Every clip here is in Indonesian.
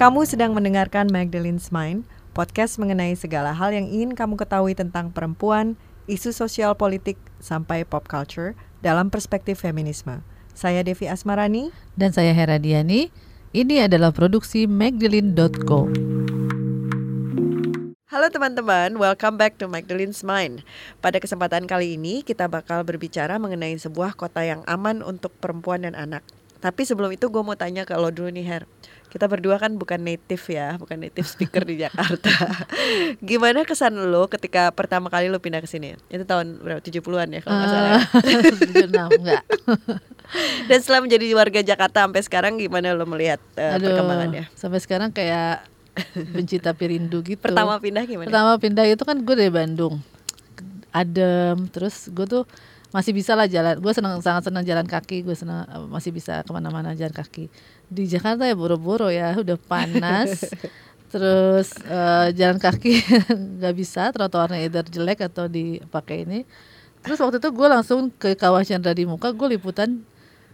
Kamu sedang mendengarkan Magdalene's Mind, podcast mengenai segala hal yang ingin kamu ketahui tentang perempuan, isu sosial politik, sampai pop culture dalam perspektif feminisme. Saya Devi Asmarani. Dan saya Hera Diani. Ini adalah produksi Magdalene.co. Halo teman-teman, welcome back to Magdalene's Mind. Pada kesempatan kali ini kita bakal berbicara mengenai sebuah kota yang aman untuk perempuan dan anak. Tapi sebelum itu gue mau tanya ke lo dulu nih Her. Kita berdua kan bukan native ya, bukan native speaker di Jakarta. Gimana kesan lo ketika pertama kali lo pindah ke sini? Itu tahun berapa? 70-an ya kalau nggak salah. ya? 76 enggak. Dan setelah menjadi warga Jakarta sampai sekarang gimana lo melihat uh, Aduh, perkembangannya? Sampai sekarang kayak benci tapi rindu gitu. Pertama pindah gimana? Pertama pindah itu kan gue dari Bandung. Adem, terus gue tuh masih bisa lah jalan. Gue senang sangat senang jalan kaki. Gue senang eh, masih bisa ke mana-mana jalan kaki. Di Jakarta ya boro-boro ya, udah panas. terus eh, jalan kaki nggak bisa, trotoarnya either jelek atau dipakai ini. Terus waktu itu gue langsung ke Kawah Chandra di muka, gue liputan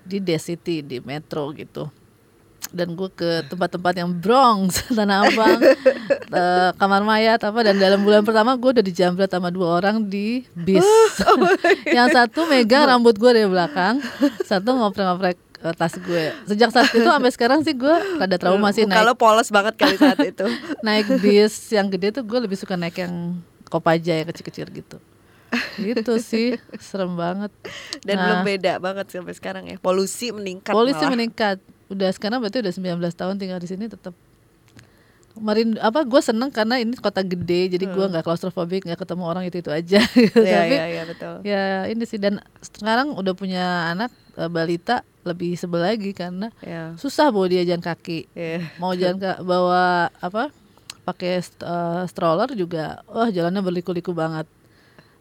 di The City di Metro gitu dan gue ke tempat-tempat yang Bronx, Tanah Abang, eh, Kamar Mayat apa dan dalam bulan pertama gue udah dijambret sama dua orang di bis. yang satu megang rambut gue dari belakang, satu ngoprek-ngoprek eh, tas gue. Sejak saat itu sampai sekarang sih gue rada trauma sih Kalau naik polos banget kali saat itu. naik bis yang gede tuh gue lebih suka naik yang Kopaja yang kecil-kecil gitu. Gitu sih, serem banget. Dan Nah. belum beda banget sampai sekarang ya. Polusi meningkat Polisi malah. meningkat. Udah sekarang berarti udah 19 tahun tinggal di sini tetap Kemarin apa gue seneng karena ini kota gede jadi gua nggak klaustrofobik nggak ketemu orang itu itu aja gitu. Hmm. Iya, tapi iya, iya, betul. ya ini sih dan sekarang udah punya anak eh, balita lebih sebel lagi karena Ya. susah bawa dia jalan kaki Iya. mau jalan ke bawa apa pakai st- eh, stroller juga wah jalannya berliku-liku banget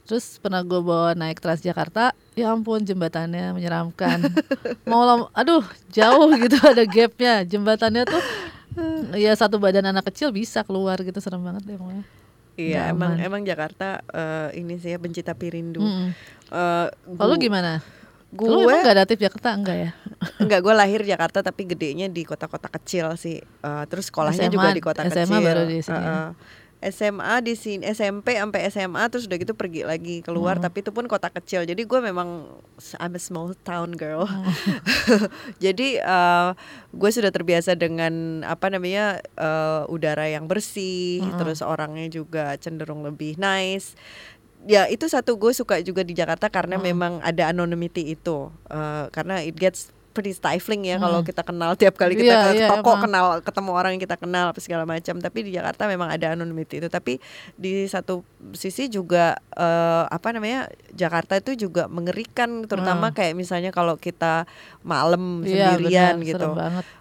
terus pernah gue bawa naik Transjakarta ya ampun jembatannya menyeramkan mau aduh jauh gitu ada gapnya jembatannya tuh ya satu badan anak kecil bisa keluar gitu serem banget deh pokoknya Iya, emang emang Jakarta eh, ini sih ya benci tapi rindu. Mm-mm. Eh, Kalau gu- gimana? Gue Lu emang gak natif Jakarta enggak ya? enggak gue lahir Jakarta tapi gedenya di kota-kota kecil sih. Eh, terus sekolahnya SMA juga di kota SMA kecil. baru di sini. Eh, eh. SMA di sini SMP sampai SMA terus udah gitu pergi lagi keluar Hmm. tapi itu pun kota kecil. Jadi gue memang I'm a small town girl. Hmm. Jadi eh, gue sudah terbiasa dengan apa namanya eh, udara yang bersih, Mm-mm. terus orangnya juga cenderung lebih nice. Ya itu satu gue suka juga di Jakarta karena Mm. memang ada anonymity itu, Eh, karena it gets pretty stifling ya Mm. kalau kita kenal tiap kali kita Iya, ke iya, toko emang. kenal ketemu orang yang kita kenal apa segala macam. Tapi di Jakarta memang ada anonymity itu. Tapi di satu sisi juga eh, apa namanya Jakarta itu juga mengerikan, terutama Mm. kayak misalnya kalau kita malam Iya, sendirian benar, gitu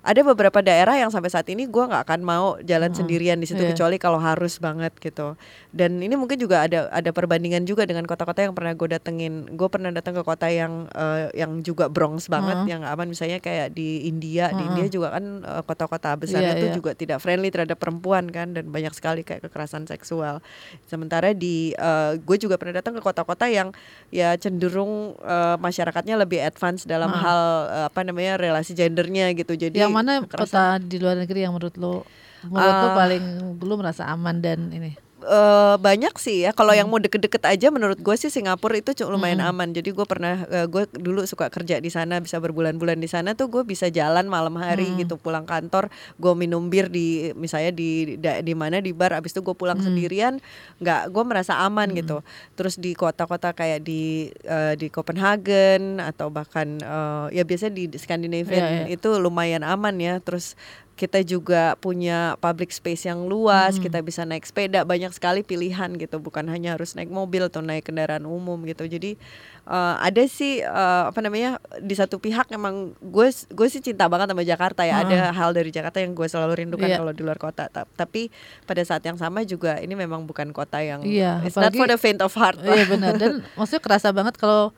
ada beberapa daerah yang sampai saat ini gua nggak akan mau jalan Mm-mm. sendirian di situ Iya. kecuali kalau harus banget gitu dan ini mungkin juga ada ada perbandingan juga dengan kota-kota yang pernah gue datengin gue pernah datang ke kota yang eh, yang juga Bronx banget Mm. yang nggak misalnya kayak di India di Mm-mm. India juga kan eh, kota-kota besar Iya, itu iya. juga tidak friendly terhadap perempuan kan dan banyak sekali kayak kekerasan seksual sementara di gue juga pernah datang ke kota-kota yang ya cenderung eh, masyarakatnya lebih advance dalam Mm. hal eh, apa namanya relasi gendernya gitu jadi yang mana kekerasan- kota di luar negeri yang menurut lo menurut lo Ah. paling lu merasa aman dan ini? Eh, banyak sih ya. Kalau yang Hmm. mau deket-deket aja, menurut gue sih Singapura itu lumayan Mm-mm. aman. Jadi gue pernah, gue dulu suka kerja di sana, bisa berbulan-bulan di sana tuh gue bisa jalan malam hari Mm. gitu, pulang kantor, gue minum bir di, misalnya di da- di mana di bar, abis itu gue pulang Mm. sendirian, nggak, gue merasa aman Mm. gitu. Terus di kota-kota kayak di eh, di Copenhagen atau bahkan eh, ya biasanya di Scandinavian Iya, iya. itu lumayan aman ya. Terus kita juga punya public space yang luas, Hmm. kita bisa naik sepeda, banyak sekali pilihan gitu, bukan hanya harus naik mobil atau naik kendaraan umum gitu. Jadi eh, ada sih eh, apa namanya di satu pihak emang gue gue sih cinta banget sama Jakarta ya. Ada hal dari Jakarta yang gue selalu rindukan Iya. kalau di luar kota. Ta- Tapi pada saat yang sama juga ini memang bukan kota yang Iya, it's not apalagi- for the faint of heart. Iya benar dan maksudnya kerasa banget kalau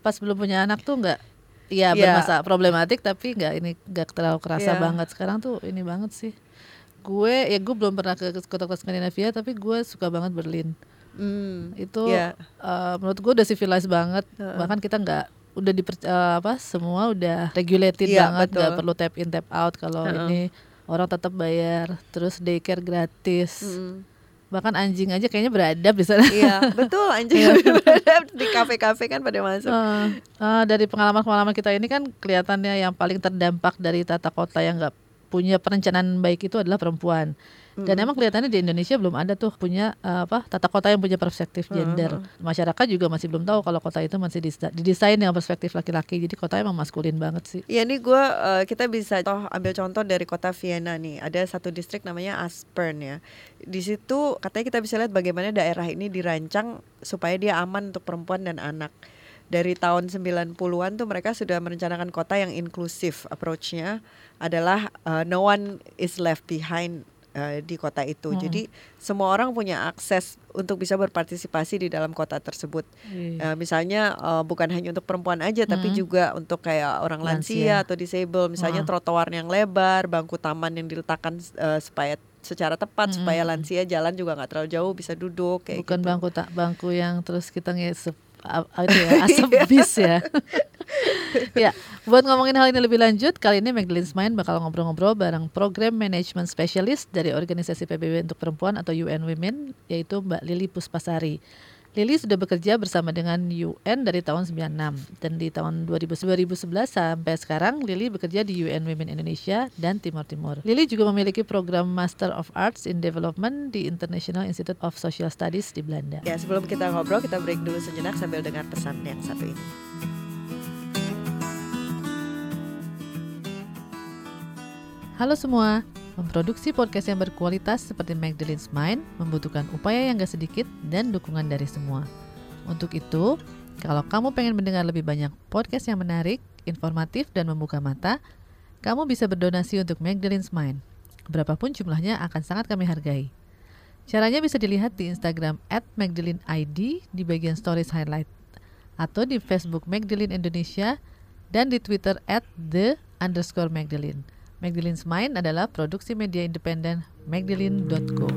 pas belum punya anak tuh nggak Iya Iya. bermasalah problematik tapi nggak ini nggak terlalu kerasa Iya. banget sekarang tuh ini banget sih gue ya gue belum pernah ke kota-kota Skandinavia tapi gue suka banget Berlin Hmm, itu Iya. eh, menurut gue udah civilized banget Heeh. bahkan kita nggak udah di apa semua udah regulated Iya, banget nggak perlu tap in tap out kalau Heeh. ini orang tetap bayar, terus daycare gratis. Mm. Bahkan anjing aja kayaknya beradab di sana. Iya, betul anjing beradab di kafe-kafe kan pada masuk. Eh, eh, dari pengalaman-pengalaman kita ini kan kelihatannya yang paling terdampak dari tata kota yang nggak punya perencanaan baik itu adalah perempuan. Dan emang kelihatannya di Indonesia belum ada tuh punya eh, apa tata kota yang punya perspektif gender. Masyarakat juga masih belum tahu kalau kota itu masih didesain dengan perspektif laki-laki. Jadi kota emang maskulin banget sih. Ya ini gue eh, kita bisa toh ambil contoh dari kota Vienna nih. Ada satu distrik namanya Aspern ya. Di situ katanya kita bisa lihat bagaimana daerah ini dirancang supaya dia aman untuk perempuan dan anak. Dari tahun 90-an tuh mereka sudah merencanakan kota yang inklusif. Approach-nya adalah eh, no one is left behind eh, di kota itu. Jadi semua orang punya akses untuk bisa berpartisipasi di dalam kota tersebut. Iya. Eh, misalnya eh, bukan hanya untuk perempuan aja tapi Mm. juga untuk kayak orang lansia, Lansia. atau disable misalnya Ah. trotoar yang lebar bangku taman yang diletakkan eh, supaya secara tepat supaya lansia jalan juga nggak terlalu jauh bisa duduk kayak Bukan gitu. bangku tak bangku yang terus kita a- itu ya, asap bis ya. ya, buat ngomongin hal ini lebih lanjut, kali ini Magdalene Smain bakal ngobrol-ngobrol bareng Program Management Specialist dari Organisasi PBB untuk Perempuan atau UN Women, yaitu Mbak Lili Puspasari. Lili sudah bekerja bersama dengan UN dari tahun 96 dan di tahun 2000 2011 sampai sekarang Lili bekerja di UN Women Indonesia dan Timur Timur. Lili juga memiliki program Master of Arts in Development di International Institute of Social Studies di Belanda. Ya sebelum kita ngobrol kita break dulu sejenak sambil dengar pesan yang satu ini. Halo semua, memproduksi podcast yang berkualitas seperti Magdalene's Mind membutuhkan upaya yang gak sedikit dan dukungan dari semua. Untuk itu, kalau kamu pengen mendengar lebih banyak podcast yang menarik, informatif, dan membuka mata, kamu bisa berdonasi untuk Magdalene's Mind. Berapapun jumlahnya akan sangat kami hargai. Caranya bisa dilihat di Instagram at ID di bagian stories highlight atau di Facebook Magdalene Indonesia dan di Twitter at the underscore Magdalene. Magdalene's Mind adalah produksi media independen magdalene.co.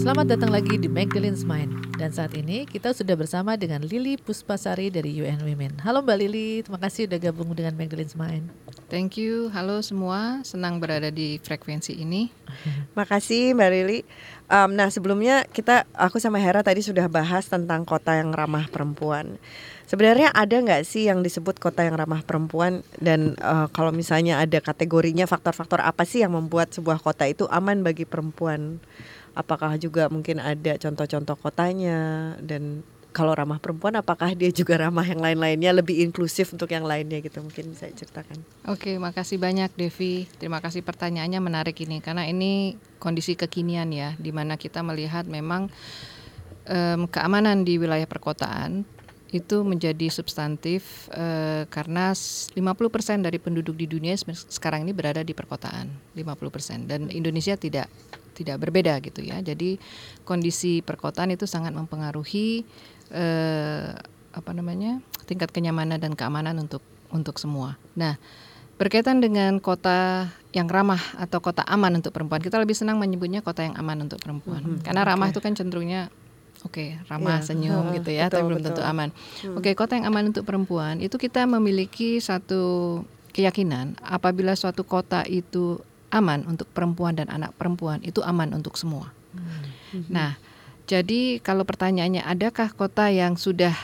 Selamat datang lagi di Magdalene's Mind dan saat ini kita sudah bersama dengan Lili Puspasari dari UN Women. Halo Mbak Lili, terima kasih udah gabung dengan Magdalene's Mind. Thank you, halo semua, senang berada di frekuensi ini. Makasih Mbak Lili. Em, nah sebelumnya kita aku sama Hera tadi sudah bahas tentang kota yang ramah perempuan. Sebenarnya ada nggak sih yang disebut kota yang ramah perempuan dan eh, kalau misalnya ada kategorinya faktor-faktor apa sih yang membuat sebuah kota itu aman bagi perempuan? Apakah juga mungkin ada contoh-contoh kotanya dan kalau ramah perempuan apakah dia juga ramah yang lain-lainnya lebih inklusif untuk yang lainnya gitu mungkin bisa ceritakan. Oke, makasih banyak Devi. Terima kasih pertanyaannya menarik ini karena ini kondisi kekinian ya, di mana kita melihat memang em, keamanan di wilayah perkotaan itu menjadi substantif eh, karena s- 50% dari penduduk di dunia sekarang ini berada di perkotaan, 50% dan Indonesia tidak tidak berbeda gitu ya. Jadi kondisi perkotaan itu sangat mempengaruhi eh, apa namanya? tingkat kenyamanan dan keamanan untuk untuk semua. Nah, berkaitan dengan kota yang ramah atau kota aman untuk perempuan, kita lebih senang menyebutnya kota yang aman untuk perempuan. Karena ramah itu kan cenderungnya oke, ramah, Iya, senyum heeh, gitu ya, betul, tapi belum tentu betul. Hmm. aman. Oke, kota yang aman untuk perempuan itu kita memiliki satu keyakinan apabila suatu kota itu aman untuk perempuan dan anak perempuan, itu aman untuk semua. Hmm. Nah, jadi kalau pertanyaannya adakah kota yang sudah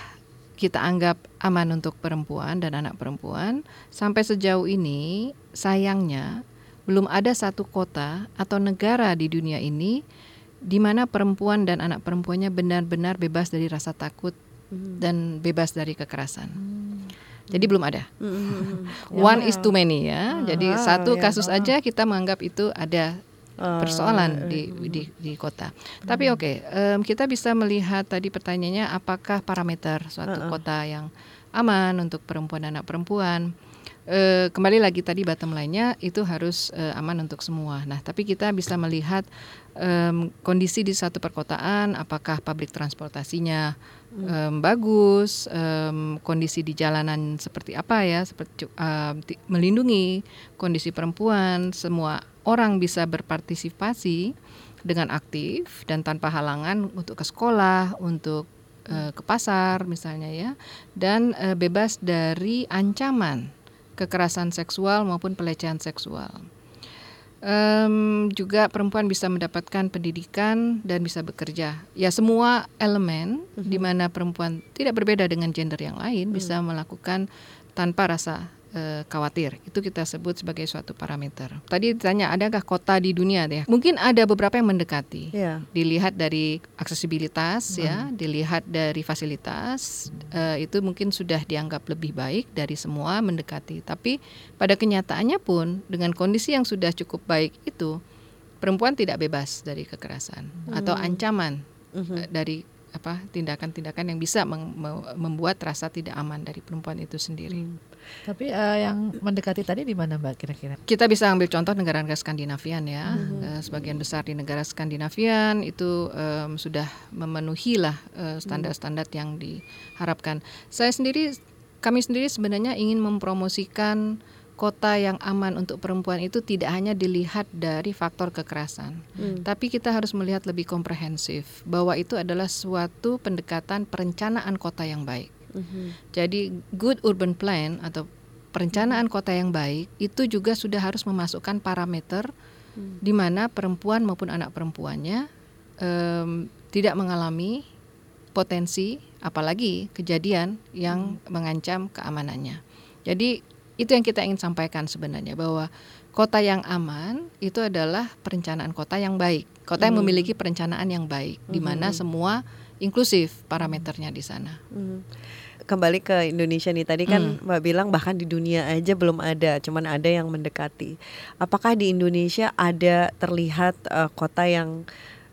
kita anggap aman untuk perempuan dan anak perempuan, sampai sejauh ini sayangnya belum ada satu kota atau negara di dunia ini di mana perempuan dan anak perempuannya benar-benar bebas dari rasa takut dan bebas dari kekerasan. Jadi belum ada. One is too many ya. Jadi Ah, satu ya. kasus aja kita menganggap itu ada Ah, persoalan di, di di kota. Tapi oke, em, kita bisa melihat tadi pertanyaannya apakah parameter suatu kota yang aman untuk perempuan dan anak perempuan. Eh, kembali lagi tadi bottom line-nya itu harus eh, aman untuk semua. Nah, tapi kita bisa melihat em, kondisi di satu perkotaan, apakah publik transportasinya em, bagus, em, kondisi di jalanan seperti apa ya, seperti ti- melindungi kondisi perempuan, semua orang bisa berpartisipasi dengan aktif dan tanpa halangan untuk ke sekolah, untuk ke pasar misalnya ya, dan bebas dari ancaman kekerasan seksual maupun pelecehan seksual. Um, juga perempuan bisa mendapatkan pendidikan dan bisa bekerja. Ya semua elemen mm-hmm. di mana perempuan tidak berbeda dengan gender yang lain mm. bisa melakukan tanpa rasa uh, khawatir. Itu kita sebut sebagai suatu parameter. Tadi ditanya adakah kota di dunia deh? Mungkin ada beberapa yang mendekati. Yeah. Dilihat dari aksesibilitas hmm. ya, dilihat dari fasilitas uh, itu mungkin sudah dianggap lebih baik dari semua mendekati. Tapi pada kenyataannya pun dengan kondisi yang sudah cukup baik itu perempuan tidak bebas dari kekerasan hmm. atau ancaman hmm. dari apa tindakan-tindakan yang bisa membuat rasa tidak aman dari perempuan itu sendiri. Hmm. Tapi uh, yang mendekati tadi di mana Mbak kira-kira? Kita bisa ambil contoh negara-negara Skandinavian ya. Hmm. Uh, sebagian besar di negara Skandinavian itu um, sudah memenuhi lah uh, standar-standar yang diharapkan. Saya sendiri kami sendiri sebenarnya ingin mempromosikan kota yang aman untuk perempuan itu tidak hanya dilihat dari faktor kekerasan, hmm. tapi kita harus melihat lebih komprehensif bahwa itu adalah suatu pendekatan perencanaan kota yang baik. Hmm. Jadi good urban plan atau perencanaan kota yang baik itu juga sudah harus memasukkan parameter hmm. di mana perempuan maupun anak perempuannya um, tidak mengalami potensi apalagi kejadian yang hmm. mengancam keamanannya. Jadi itu yang kita ingin sampaikan sebenarnya bahwa kota yang aman itu adalah perencanaan kota yang baik, kota yang hmm. memiliki perencanaan yang baik, hmm. di mana hmm. semua inklusif parameternya di sana. Hmm. Kembali ke Indonesia nih tadi kan hmm. Mbak bilang bahkan di dunia aja belum ada, cuman ada yang mendekati. Apakah di Indonesia ada terlihat uh, kota yang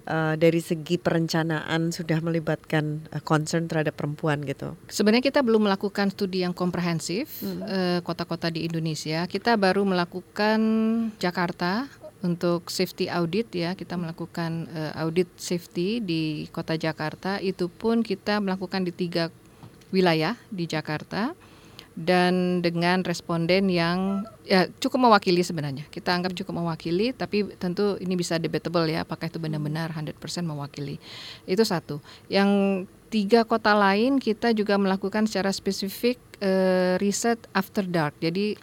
uh, dari segi perencanaan sudah melibatkan uh, concern terhadap perempuan gitu? Sebenarnya kita belum melakukan studi yang komprehensif kota hmm. uh, kota-kota di Indonesia. Kita baru melakukan Jakarta untuk safety audit ya kita melakukan uh, audit safety di kota Jakarta. Itu pun kita melakukan di tiga wilayah di Jakarta dan dengan responden yang ya cukup mewakili sebenarnya. Kita anggap cukup mewakili tapi tentu ini bisa debatable ya apakah itu benar-benar 100% mewakili. Itu satu. Yang tiga kota lain kita juga melakukan secara spesifik uh, riset after dark. Jadi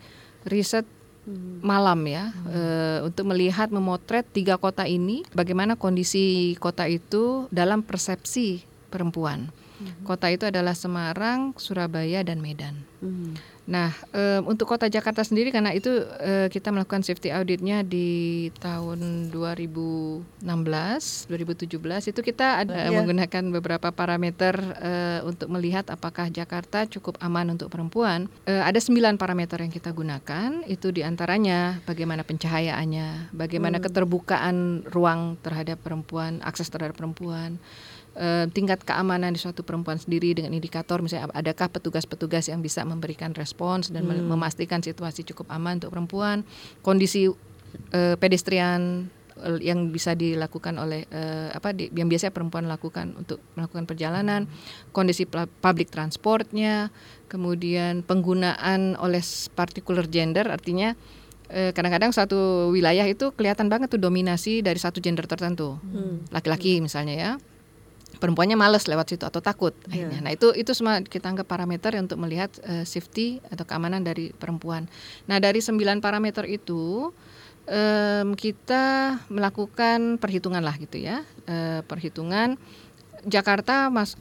riset hmm. malam ya hmm. uh, untuk melihat memotret tiga kota ini bagaimana kondisi kota itu dalam persepsi perempuan. Hmm. Kota itu adalah Semarang, Surabaya, dan Medan. Hmm. Nah, e, untuk Kota Jakarta sendiri karena itu e, kita melakukan safety auditnya di tahun 2016, 2017 itu kita ada yeah. menggunakan beberapa parameter e, untuk melihat apakah Jakarta cukup aman untuk perempuan. E, ada sembilan parameter yang kita gunakan. Itu di antaranya bagaimana pencahayaannya, bagaimana hmm. keterbukaan ruang terhadap perempuan, akses terhadap perempuan uh, tingkat keamanan di suatu perempuan sendiri dengan indikator misalnya adakah petugas-petugas yang bisa memberikan respons dan hmm. memastikan situasi cukup aman untuk perempuan, kondisi uh, pedestrian uh, yang bisa dilakukan oleh uh, apa di, yang biasanya perempuan lakukan untuk melakukan perjalanan, kondisi public transportnya, kemudian penggunaan oleh particular gender artinya kadang-kadang suatu wilayah itu kelihatan banget tuh dominasi dari satu gender tertentu, hmm. laki-laki hmm. misalnya ya perempuannya males lewat situ atau takut yeah. akhirnya. Nah itu itu semua kita anggap parameter untuk melihat uh, safety atau keamanan dari perempuan. Nah dari sembilan parameter itu um, kita melakukan perhitungan lah gitu ya uh, perhitungan Jakarta mas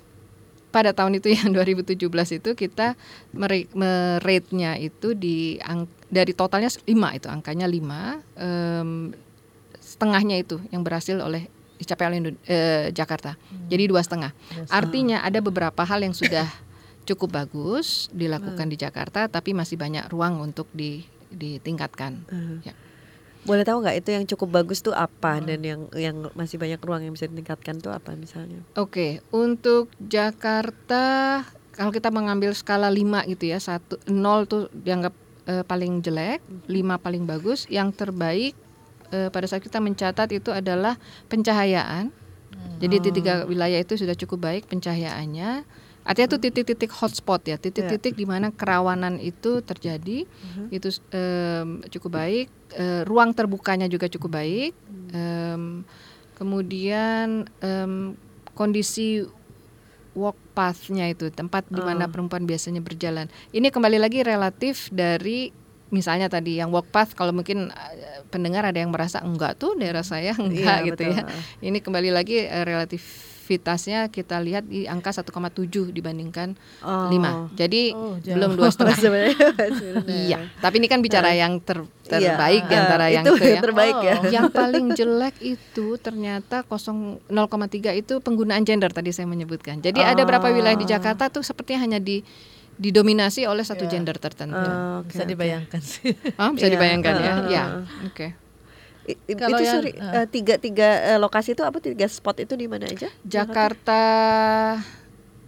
pada tahun itu yang 2017 itu kita merate-nya itu di ang, dari totalnya 5 itu angkanya 5 um, setengahnya itu yang berhasil oleh oleh eh, Jakarta. Hmm. Jadi dua setengah. Artinya ada beberapa hal yang sudah cukup bagus dilakukan hmm. di Jakarta, tapi masih banyak ruang untuk di, ditingkatkan. Hmm. Ya. Boleh tahu nggak itu yang cukup bagus tuh apa hmm. dan yang yang masih banyak ruang yang bisa ditingkatkan tuh apa misalnya? Oke, okay. untuk Jakarta kalau kita mengambil skala 5 gitu ya, satu nol tuh dianggap uh, paling jelek, hmm. lima paling bagus, yang terbaik uh, pada saat kita mencatat itu adalah pencahayaan. Hmm. Jadi di tiga wilayah itu sudah cukup baik pencahayaannya. Artinya itu titik-titik hotspot ya, titik-titik yeah. di mana kerawanan itu terjadi, uh-huh. itu um, cukup baik. Uh, ruang terbukanya juga cukup baik. Um, kemudian um, kondisi walk path-nya itu tempat di mana uh. perempuan biasanya berjalan. Ini kembali lagi relatif dari misalnya tadi yang walk path kalau mungkin eh, pendengar ada yang merasa enggak tuh daerah saya enggak Iya, gitu betul. ya. Ini kembali lagi eh, relativitasnya kita lihat di angka 1,7 dibandingkan Oh. 5. Jadi Oh, jauh. belum dua setengah. Iya, tapi ini kan bicara yang ter- terbaik Iya, di antara eh, yang itu itu ya. terbaik ya. Oh. yang paling jelek itu ternyata 0 0,3 itu penggunaan gender tadi saya menyebutkan. Jadi ada beberapa wilayah di Jakarta tuh sepertinya hanya di didominasi oleh satu Iya. gender tertentu. Oh, oke, Bisa oke. dibayangkan sih. Ah, bisa Iya, dibayangkan ya. uh, Ya, uh, oke. I- i- Kalau itu yang- sorry, uh. tiga tiga eh, lokasi itu apa tiga spot itu di mana aja? Jakarta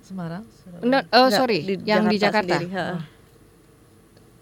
Semarang. Enggak, oh Enggak, sorry, di yang di Jakarta Jakarta. sendiri, ha.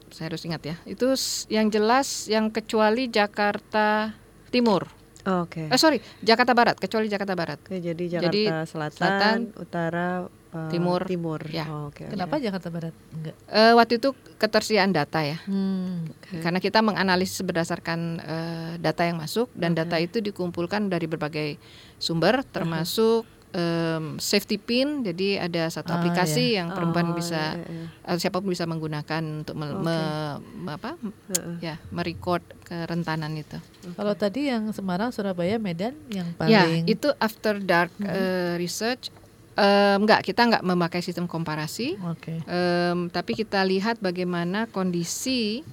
Saya harus ingat ya. Itu yang jelas yang kecuali Jakarta Timur. Oh, Oke. Eh sorry, Jakarta Barat, kecuali Jakarta Barat. Oke, jadi Jakarta Jadi, Selatan, Selatan, Utara, eh, Timur, Timur. ya. Oh, oke, oke. Kenapa Jakarta Barat? Enggak. Eh, waktu itu ketersediaan data ya. Hmm. Karena kita menganalisis berdasarkan eh, data yang masuk dan Oke. data itu dikumpulkan dari berbagai sumber termasuk em, safety pin. Jadi ada satu Ah, aplikasi yang Oh, perempuan bisa iya, iya. siapa pun bisa menggunakan untuk me- Oke. me- me- apa Heeh. ya merecord kerentanan itu. Kalau tadi yang Semarang, Surabaya, Medan yang Ya paling itu after dark eh, research. Em, enggak kita enggak memakai sistem komparasi. Oke. Em, tapi kita lihat bagaimana kondisi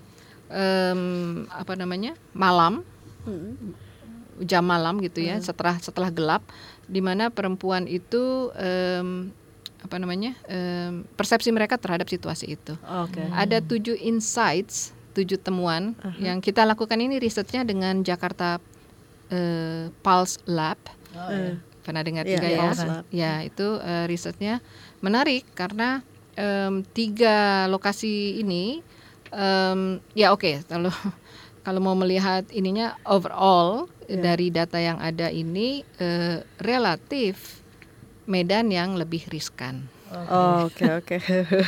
em, apa namanya malam Mm-mm. jam malam gitu ya setelah setelah gelap di mana perempuan itu em, apa namanya em, persepsi mereka terhadap situasi itu. Oke. ada tujuh insights tujuh temuan yang kita lakukan ini risetnya dengan Jakarta eh, Pulse Lab. Oh, iya. pernah dengar Iya, juga iya, ya? Pulse ya itu eh, risetnya menarik karena em, tiga lokasi ini em, ya oke kalau kalau mau melihat ininya overall Iya. dari data yang ada ini eh, relatif Medan yang lebih riskan Oh, Oke, oke.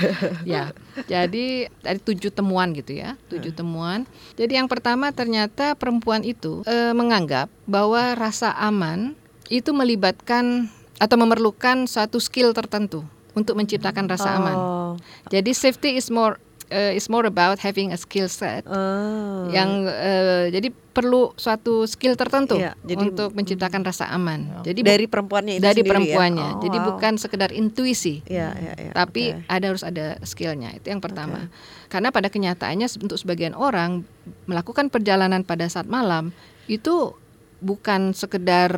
ya jadi dari tujuh temuan gitu ya tujuh temuan jadi yang pertama ternyata perempuan itu eh, menganggap bahwa rasa aman itu melibatkan atau memerlukan suatu skill tertentu untuk menciptakan rasa aman Oh. jadi safety is more eh, is more about having a skill set Oh. yang eh, jadi perlu suatu skill tertentu Iya, jadi- untuk menciptakan rasa aman jadi dari perempuannya itu dari sendiri ya? perempuannya Oh, jadi wow. bukan sekedar intuisi Iya, iya, iya. tapi Oke. ada harus ada skillnya itu yang pertama karena pada kenyataannya untuk sebagian orang melakukan perjalanan pada saat malam itu bukan sekedar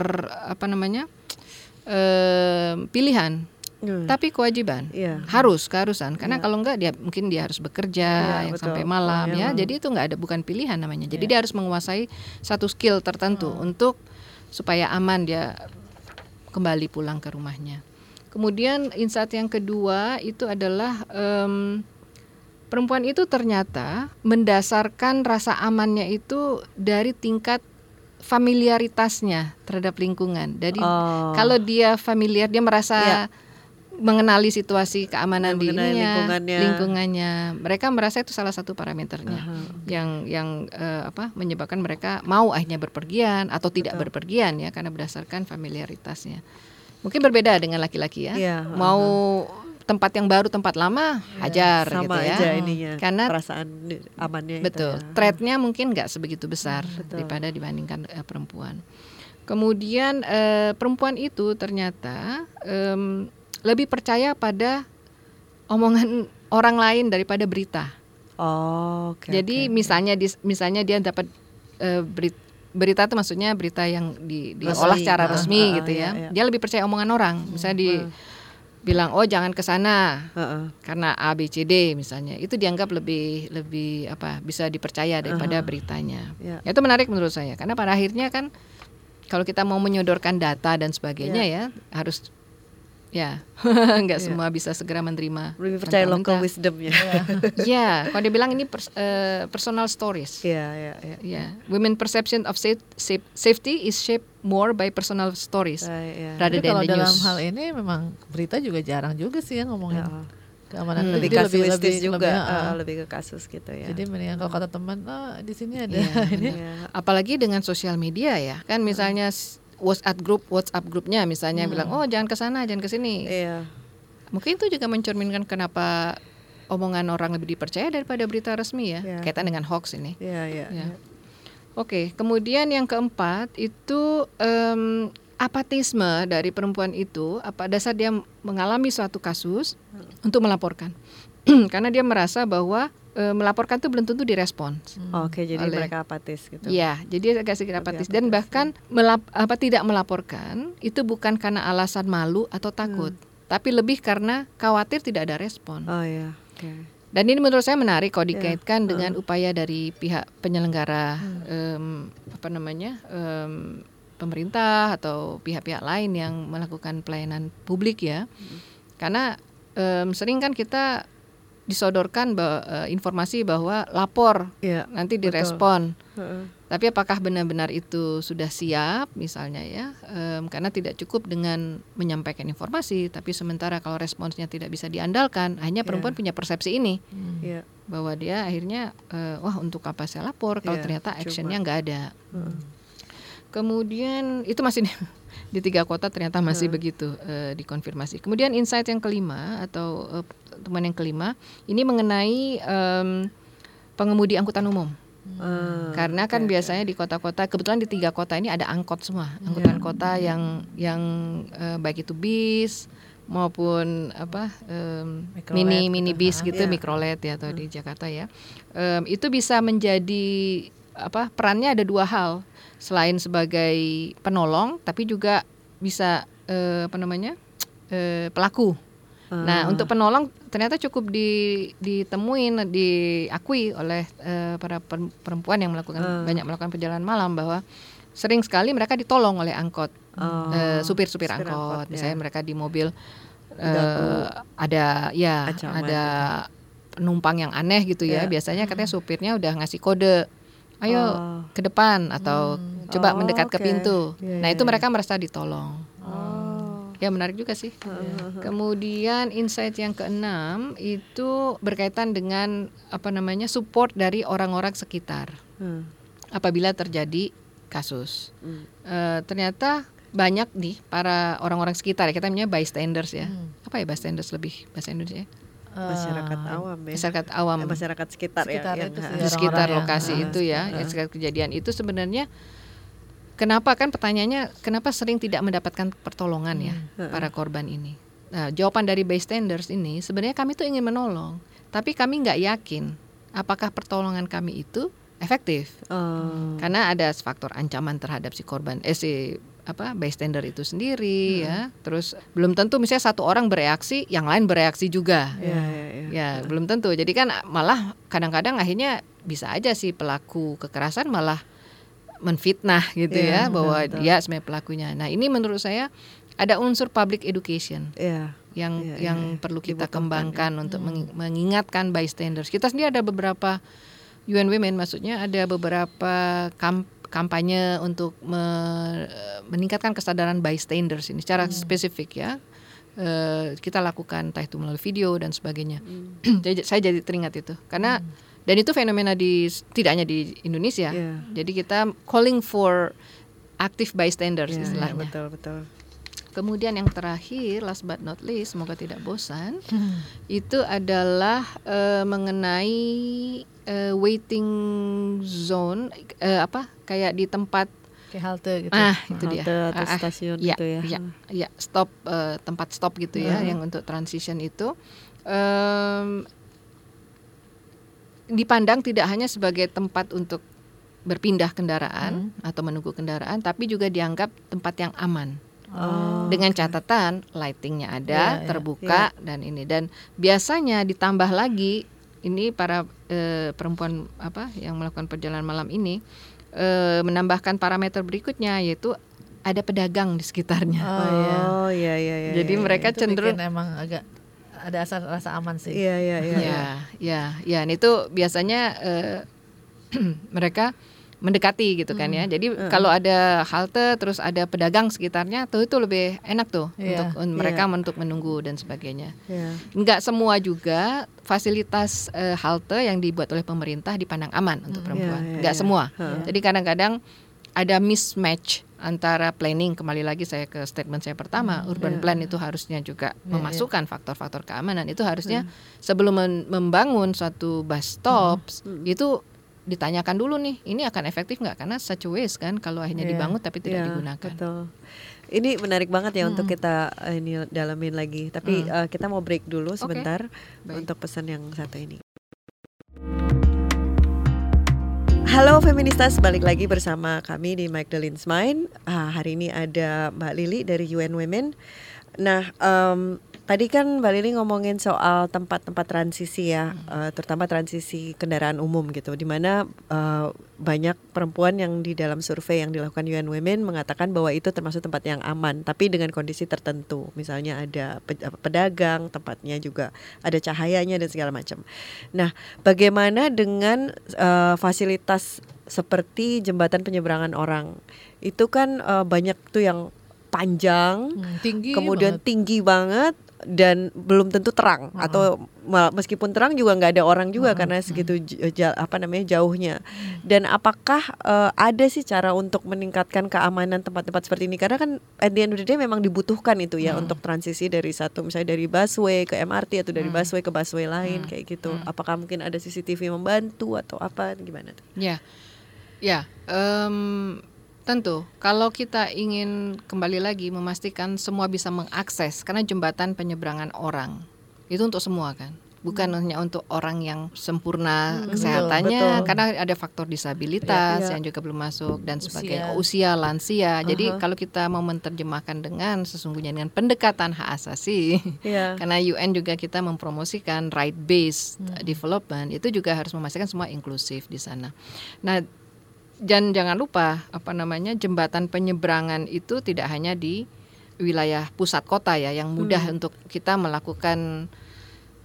apa namanya em, pilihan Hmm. tapi kewajiban Iya. harus keharusan karena kalau enggak dia mungkin dia harus bekerja Iya, yang betul. sampai malam Oh, iya. ya jadi itu enggak ada bukan pilihan namanya jadi dia harus menguasai satu skill tertentu untuk supaya aman dia kembali pulang ke rumahnya kemudian insight yang kedua itu adalah em, perempuan itu ternyata mendasarkan rasa amannya itu dari tingkat familiaritasnya terhadap lingkungan jadi Oh. kalau dia familiar dia merasa Iya. Mengenali situasi keamanan Ya, di lingkungannya. lingkungannya. Mereka merasa itu salah satu parameternya Aha. yang yang eh, apa menyebabkan mereka mau akhirnya berpergian atau tidak berpergian ya karena berdasarkan familiaritasnya. Mungkin berbeda dengan laki-laki ya. Iya, mau tempat yang baru, tempat lama, hajar sama gitu ya. aja ininya Karena perasaan amannya itu Betul. ya. Threatnya mungkin nggak sebegitu besar betul. daripada dibandingkan eh, perempuan. Kemudian eh, perempuan itu ternyata em, lebih percaya pada omongan orang lain daripada berita. Oh, oke. Jadi oke. misalnya di, misalnya dia dapat eh, beri- berita itu maksudnya berita yang di, diolah Resmi. secara Ah, resmi ah, gitu iya, ya. iya. Dia lebih percaya omongan orang. Misalnya di bilang oh jangan ke sana Heeh. karena A B C D misalnya itu dianggap lebih lebih apa bisa dipercaya daripada beritanya. Ya. Itu menarik menurut saya karena pada akhirnya kan kalau kita mau menyodorkan data dan sebagainya ya harus ya nggak semua bisa segera menerima. Lebih percaya local mentah-mentah. wisdomnya. Ya, kalau dia bilang ini pers- eh, personal stories. Iya, iya, iya. Ya, women perception of safe, safe- safety is shaped more by personal stories Ah, iya. rather Tapi than kalau the dalam news. hal ini memang berita juga jarang juga sih ya ngomongin Ya. keamanan. Hmm. Jadi lebih kasuistis juga, lebih, ah, ah. lebih ke kasus gitu ya. Jadi mendingan kalau kata teman, oh, di sini ada Iya, ini. Iya. Apalagi dengan sosial media ya, kan misalnya s- WhatsApp grup, WhatsApp grupnya misalnya bilang, oh jangan ke sana, jangan ke sini. Iya. Mungkin itu juga mencerminkan kenapa omongan orang lebih dipercaya daripada berita resmi ya, Ya. kaitan dengan hoax ini. Iya, iya. Ya. Oke, kemudian yang keempat itu em, apatisme dari perempuan itu apa dasar dia mengalami suatu kasus untuk melaporkan, karena dia merasa bahwa eh, melaporkan itu belum tentu direspons. Oke, jadi Oleh- mereka apatis gitu. Iya, jadi agak sedikit Lebih apatis dan apatis, bahkan melap- apa tidak melaporkan itu bukan karena alasan malu atau takut, tapi lebih karena khawatir tidak ada respon. Oh ya, oke. Dan ini menurut saya menarik kalau Iya, dikaitkan dengan upaya dari pihak penyelenggara em, apa namanya em, pemerintah atau pihak-pihak lain yang melakukan pelayanan publik ya, karena em, sering kan kita disodorkan ba- eh, informasi bahwa lapor Iya. nanti betul. direspon. Heeh. Tapi apakah benar-benar itu sudah siap misalnya ya? Em, karena tidak cukup dengan menyampaikan informasi, tapi sementara kalau responsnya tidak bisa diandalkan, hanya perempuan punya persepsi ini Iya. bahwa dia akhirnya eh, wah untuk apa saya lapor kalau Iya, ternyata actionnya nggak ada. Heeh. Kemudian itu masih di, di tiga kota ternyata masih begitu eh, dikonfirmasi. Kemudian insight yang kelima atau eh, teman yang kelima ini mengenai em, pengemudi angkutan umum. Ah, Karena kan oke, biasanya di kota-kota, kebetulan di tiga kota ini ada angkot semua, angkutan Iya. kota yang yang eh, baik itu bis maupun apa Mikrolet mini gitu. mini bis Ah. gitu, Iya. mikrolet ya atau di Jakarta ya, Em, itu bisa menjadi apa perannya ada dua hal selain sebagai penolong, tapi juga bisa eh, apa namanya eh, pelaku. Nah, Ah. untuk penolong ternyata cukup di, ditemuin, diakui oleh eh, para per- perempuan yang melakukan Ah. banyak melakukan perjalanan malam bahwa sering sekali mereka ditolong oleh angkot, Oh, eh, supir-supir supir angkot. angkot, Misalnya ya. mereka di mobil eh, ada ya ancaman ada penumpang yang aneh gitu ya. Ya. Biasanya katanya supirnya udah ngasih kode, ayo Oh. ke depan atau coba Oh, mendekat ke oke. pintu. Iya, nah iya, itu iya. mereka merasa ditolong. Ya menarik juga sih. Kemudian insight yang keenam itu berkaitan dengan apa namanya support dari orang-orang sekitar Hmm. apabila terjadi kasus. Hmm. Eh, ternyata banyak nih para orang-orang sekitar ya kita namanya bystanders ya. Hmm. Apa ya bystanders lebih bahasa Indonesia? Masyarakat Eh, awam ya. Masyarakat awam Eh, masyarakat sekitar, Sekitar ya. itu yang- sih, di sekitar yang- lokasi ah, itu ya, yang sekitar kejadian itu sebenarnya kenapa kan pertanyaannya kenapa sering tidak mendapatkan pertolongan ya para korban ini? Nah, jawaban dari bystanders ini sebenarnya kami tuh ingin menolong, tapi kami nggak yakin apakah pertolongan kami itu efektif Oh. karena ada faktor ancaman terhadap si korban eh si apa bystander itu sendiri ya terus belum tentu misalnya satu orang bereaksi yang lain bereaksi juga Iya, iya, iya. Ya, belum tentu. Jadi kan malah kadang-kadang akhirnya bisa aja sih pelaku kekerasan malah menfitnah gitu Iya, ya bahwa betul. dia sebenarnya pelakunya. Nah, ini menurut saya ada unsur public education Iya. yang Iya, yang iya. perlu kita Dibutuhkan, kembangkan untuk mengi- mengingatkan bystanders. Kita sendiri ada beberapa UN Women maksudnya ada beberapa kam- kampanye untuk me- meningkatkan kesadaran bystanders ini secara spesifik ya. Eh, kita lakukan entah itu melalui video dan sebagainya. Jadi saya jadi teringat itu karena dan itu fenomena di tidak hanya di Indonesia. Iya. Jadi kita calling for active bystanders iya, istilahnya. betul, betul. Kemudian yang terakhir, last but not least, semoga tidak bosan, itu adalah eh, mengenai eh, waiting zone, eh, apa kayak di tempat kayak halte gitu. ah itu dia, Halte atau Ah, ah, stasiun ya, gitu ya. ya, ya, stop eh, tempat stop gitu ya, yang untuk transition itu. Em, dipandang tidak hanya sebagai tempat untuk berpindah kendaraan atau menunggu kendaraan, tapi juga dianggap tempat yang aman Oh. dengan catatan lightingnya ada Iya, iya. terbuka dan ini dan biasanya ditambah lagi ini para eh, perempuan apa yang melakukan perjalanan malam ini eh, menambahkan parameter berikutnya yaitu ada pedagang di sekitarnya Oh, iya. Oh, iya, iya, iya. jadi iya, mereka Itu cenderung emang agak ada rasa rasa aman sih. Iya, iya, iya. iya. ya ya ya dan itu biasanya eh, mereka mendekati gitu kan ya jadi kalau ada halte terus ada pedagang sekitarnya tuh itu lebih enak tuh Iya. untuk mereka untuk menunggu dan sebagainya Iya. Enggak semua juga fasilitas eh, halte yang dibuat oleh pemerintah dipandang aman untuk Hmm. perempuan. Iya, iya, Enggak iya. semua. Heeh. Jadi kadang-kadang ada mismatch antara planning kembali lagi saya ke statement saya pertama urban plan itu harusnya juga memasukkan faktor-faktor keamanan. Itu harusnya sebelum men- membangun suatu bus stops itu ditanyakan dulu nih ini akan efektif nggak? Karena such a waste kan kalau akhirnya Iya, dibangun tapi tidak iya, digunakan. Betul. Ini menarik banget ya untuk kita eh, ini dalamin lagi. Tapi eh, kita mau break dulu sebentar Baik. untuk pesan yang satu ini. Halo Feministas, balik lagi bersama kami di Magdalene's Mind. Ah, hari ini ada Mbak Lili dari UN Women. Nah, em, tadi kan Mbak Lili ngomongin soal tempat-tempat transisi ya, eh, terutama transisi kendaraan umum gitu, di mana eh, banyak perempuan yang di dalam survei yang dilakukan UN Women mengatakan bahwa itu termasuk tempat yang aman, tapi dengan kondisi tertentu. Misalnya ada pedagang, tempatnya juga ada cahayanya dan segala macam. Nah, bagaimana dengan eh, fasilitas seperti jembatan penyeberangan orang? Itu kan eh, banyak tuh yang panjang, Hmm, tinggi kemudian banget. tinggi banget dan belum tentu terang. Atau ma- meskipun terang juga nggak ada orang juga karena segitu apa namanya jauhnya. Dan apakah eh, ada sih cara untuk meningkatkan keamanan tempat-tempat seperti ini? Karena kan at the end of the day memang dibutuhkan itu ya untuk transisi dari satu misalnya dari busway ke MRT atau dari busway ke busway lain kayak gitu. Apakah mungkin ada CCTV membantu atau apa? Gimana tuh? Ya, ya. em, tentu, kalau kita ingin kembali lagi memastikan semua bisa mengakses, karena jembatan penyeberangan orang itu untuk semua kan, bukan hanya untuk orang yang sempurna kesehatannya, betul. karena ada faktor disabilitas Iya. yang juga belum masuk dan Usia. sebagainya, usia lansia. Jadi kalau kita mau menerjemahkan dengan sesungguhnya dengan pendekatan hak asasi, Iya. karena UN juga kita mempromosikan right based development itu juga harus memastikan semua inklusif di sana. Nah, dan jangan lupa apa namanya jembatan penyeberangan itu tidak hanya di wilayah pusat kota ya yang mudah untuk kita melakukan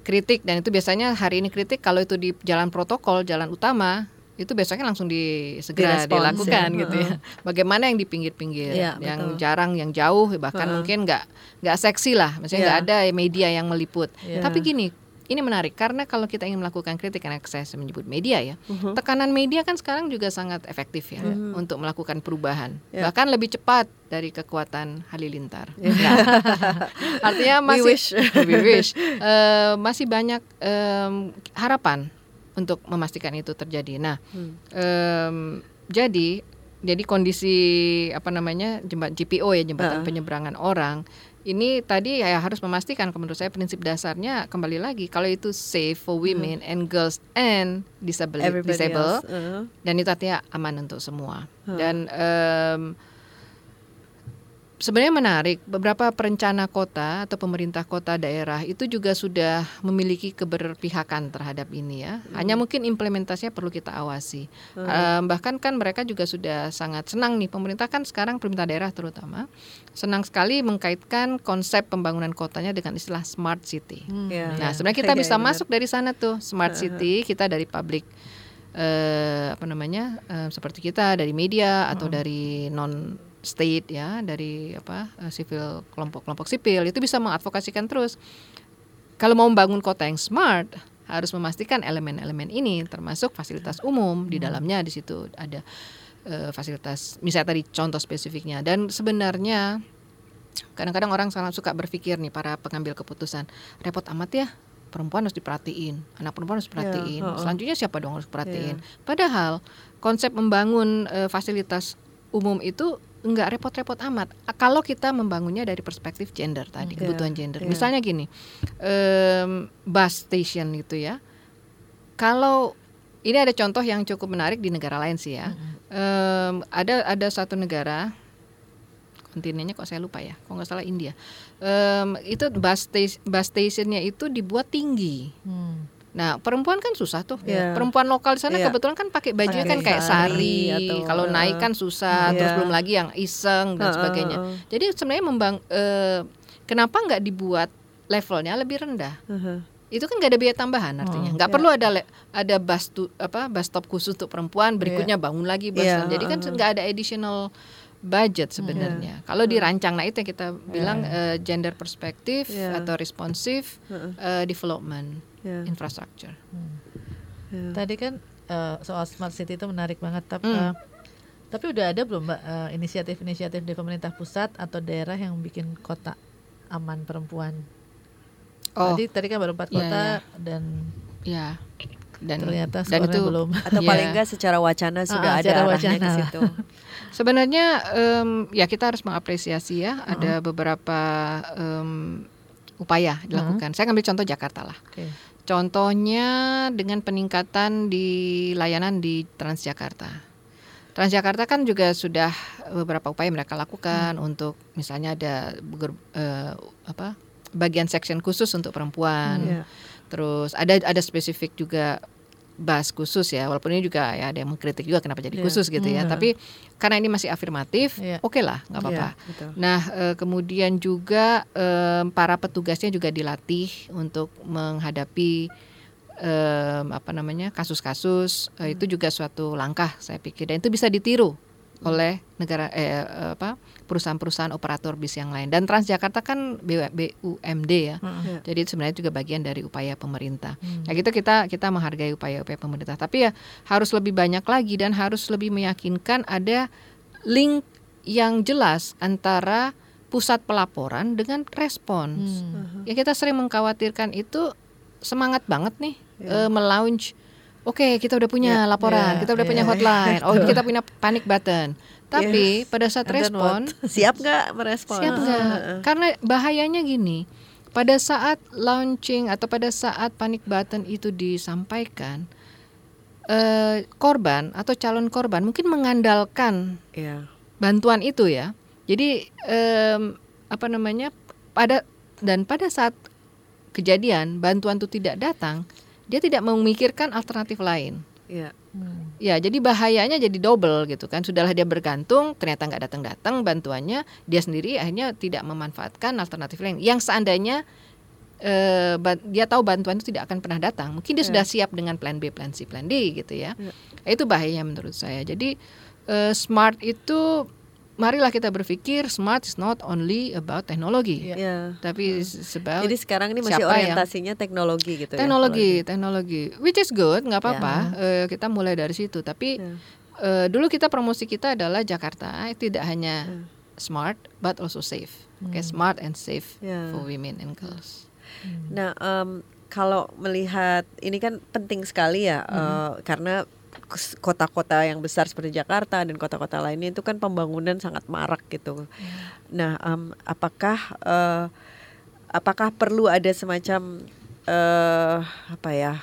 kritik dan itu biasanya hari ini kritik kalau itu di jalan protokol jalan utama itu besoknya langsung di segera Direspons, dilakukan ya. gitu ya. Bagaimana yang di pinggir-pinggir, Iya, yang betul. jarang, yang jauh, bahkan mungkin nggak nggak seksi lah, maksudnya nggak ada media yang meliput. Iya. Tapi gini, ini menarik karena kalau kita ingin melakukan kritik karena saya menyebut media ya, Mhm. tekanan media kan sekarang juga sangat efektif ya untuk melakukan perubahan, Ya. bahkan lebih cepat dari kekuatan halilintar. Nah, artinya We masih wish. we wish. Eh, masih banyak em, harapan untuk memastikan itu terjadi. Nah, Hmm. em, jadi jadi kondisi apa namanya jembatan GPO ya jembatan Ah. penyeberangan orang ini tadi ya harus memastikan menurut saya prinsip dasarnya kembali lagi kalau itu safe for women and girls and disable Hmm. Everybody disable else, uh. dan itu artinya aman untuk semua dan em, sebenarnya menarik beberapa perencana kota atau pemerintah kota daerah itu juga sudah memiliki keberpihakan terhadap ini ya. Hanya mungkin implementasinya perlu kita awasi. Em, bahkan kan mereka juga sudah sangat senang nih pemerintah kan sekarang pemerintah daerah terutama senang sekali mengkaitkan konsep pembangunan kotanya dengan istilah smart city. Ya. Nah, sebenarnya kita Iya, bisa benar. masuk dari sana tuh smart city kita dari public eh, apa namanya eh, seperti kita dari media atau dari non state ya dari apa eh, sipil kelompok-kelompok sipil itu bisa mengadvokasikan terus. Kalau mau membangun kota yang smart harus memastikan elemen-elemen ini termasuk fasilitas umum di dalamnya di situ ada eh, fasilitas misalnya tadi contoh spesifiknya. Dan sebenarnya kadang-kadang orang sangat suka berpikir nih para pengambil keputusan repot amat ya perempuan harus diperhatiin anak perempuan harus diperhatiin heeh. selanjutnya siapa dong harus perhatiin padahal konsep membangun eh, fasilitas umum itu nggak repot-repot amat kalau kita membangunnya dari perspektif gender tadi Iya, kebutuhan gender iya. misalnya gini em, bus station gitu ya kalau ini ada contoh yang cukup menarik di negara lain sih ya Em, ada ada satu negara kontinennya kok saya lupa ya, kok nggak salah India. Em, itu bus, sta- bus stationnya itu dibuat tinggi. Hmm. Nah perempuan kan susah tuh, Iya. perempuan lokal di sana Iya. kebetulan kan pakai bajunya kan kayak sari sari, atau, kalau naik eh, kan susah, terus iya. belum lagi yang iseng dan Heeh, sebagainya. heeh. Jadi sebenarnya membang, eh, kenapa nggak dibuat levelnya lebih rendah? Uh-huh. itu kan nggak ada biaya tambahan artinya Oh, nggak iya. perlu ada ada bus tu, apa bus stop khusus untuk perempuan berikutnya bangun lagi bus Iya, jadi kan nggak ada additional budget Iya. sebenarnya kalau dirancang nah itu yang kita bilang eh, gender perspektif Iya. atau responsive eh, development Iya. infrastructure Iya. Tadi kan eh, soal smart city itu menarik banget tapi Hmm. eh, Tapi udah ada belum Mbak eh, inisiatif-inisiatif dari pemerintah pusat atau daerah yang bikin kota aman perempuan? Oh, Tadi tadi kan baru empat Iya, kota iya. dan ya. Dan ternyata dan itu belum. Atau Iya. paling enggak secara wacana sudah Ah, ada secara arahnya ke wacana. situ. Sebenarnya em, ya kita harus mengapresiasi ya ada beberapa em, upaya dilakukan. Saya ambil contoh Jakarta lah. Oke. Contohnya dengan peningkatan di layanan di Transjakarta. Transjakarta kan juga sudah beberapa upaya mereka lakukan untuk misalnya ada eh, apa bagian section khusus untuk perempuan. Iya. Terus ada ada spesifik juga bus khusus ya, walaupun ini juga ya ada yang mengkritik juga kenapa jadi Iya. khusus gitu ya. Hmm. Tapi karena ini masih afirmatif, Iya. oke lah, nggak apa-apa. Iya, betul. Nah, eh, kemudian juga em, para petugasnya juga dilatih untuk menghadapi em, apa namanya kasus-kasus. Eh, Itu juga suatu langkah saya pikir dan itu bisa ditiru oleh negara eh, apa perusahaan-perusahaan operator bis yang lain. Dan Transjakarta kan BU- BUMD ya. Iya. Jadi itu sebenarnya juga bagian dari upaya pemerintah. Hmm. Nah, gitu kita kita menghargai upaya-upaya pemerintah. Tapi ya harus lebih banyak lagi dan harus lebih meyakinkan ada link yang jelas antara pusat pelaporan dengan respons. Hmm. Ya kita sering mengkhawatirkan itu semangat banget nih Ya. eh, melaunch. Oke, kita udah punya Ya, laporan, ya, kita udah ya, punya ya, hotline, oh kita punya panic button. Tapi pada saat And then respon siap nggak merespon? Siap nggak? Heeh. Karena bahayanya gini, pada saat launching atau pada saat panic button itu disampaikan, eh, korban atau calon korban mungkin mengandalkan Iya. bantuan itu ya. Jadi em, apa namanya pada dan pada saat kejadian bantuan itu tidak datang, dia tidak memikirkan alternatif lain. Iya. Hmm. Ya, jadi bahayanya jadi double gitu kan. Sudahlah dia bergantung, ternyata nggak datang-datang bantuannya, dia sendiri akhirnya tidak memanfaatkan alternatif lain. Yang seandainya eh, dia tahu bantuan itu tidak akan pernah datang, mungkin dia Ya. sudah siap dengan plan B, plan C, plan D gitu ya. Ya. Itu bahayanya menurut saya. Jadi eh, smart itu marilah kita berpikir smart is not only about teknologi, Iya. Iya. tapi it's about Jadi sekarang ini masih siapa yang- orientasinya teknologi gitu ya. teknologi, teknologi, which is good, nggak apa-apa. Ya. Eh, kita mulai dari situ. Tapi Ya. eh, dulu kita promosi kita adalah Jakarta, tidak hanya Hmm. smart, but also safe. Oke, smart and safe Ya. for women and girls. Nah, em, kalau melihat ini kan penting sekali ya, eh, karena kus- kota-kota yang besar seperti Jakarta dan kota-kota lainnya itu kan pembangunan sangat marak gitu. Nah, em, apakah eh, apakah perlu ada semacam eh, apa ya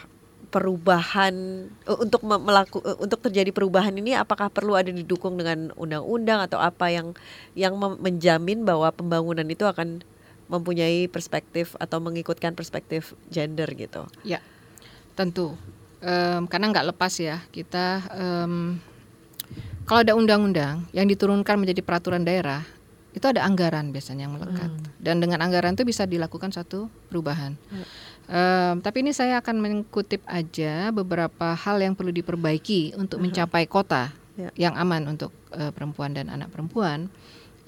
perubahan untuk me- melaku untuk terjadi perubahan ini apakah perlu ada didukung dengan undang-undang atau apa yang yang menjamin bahwa pembangunan itu akan mempunyai perspektif atau mengikutkan perspektif gender gitu. Ya, tentu. Em, karena nggak lepas ya kita. em, kalau ada undang-undang yang diturunkan menjadi peraturan daerah, itu ada anggaran biasanya yang melekat. Dan dengan anggaran itu bisa dilakukan satu perubahan. Em, tapi ini saya akan mengutip aja beberapa hal yang perlu diperbaiki untuk mencapai kota Ya. yang aman untuk eh, perempuan dan anak perempuan.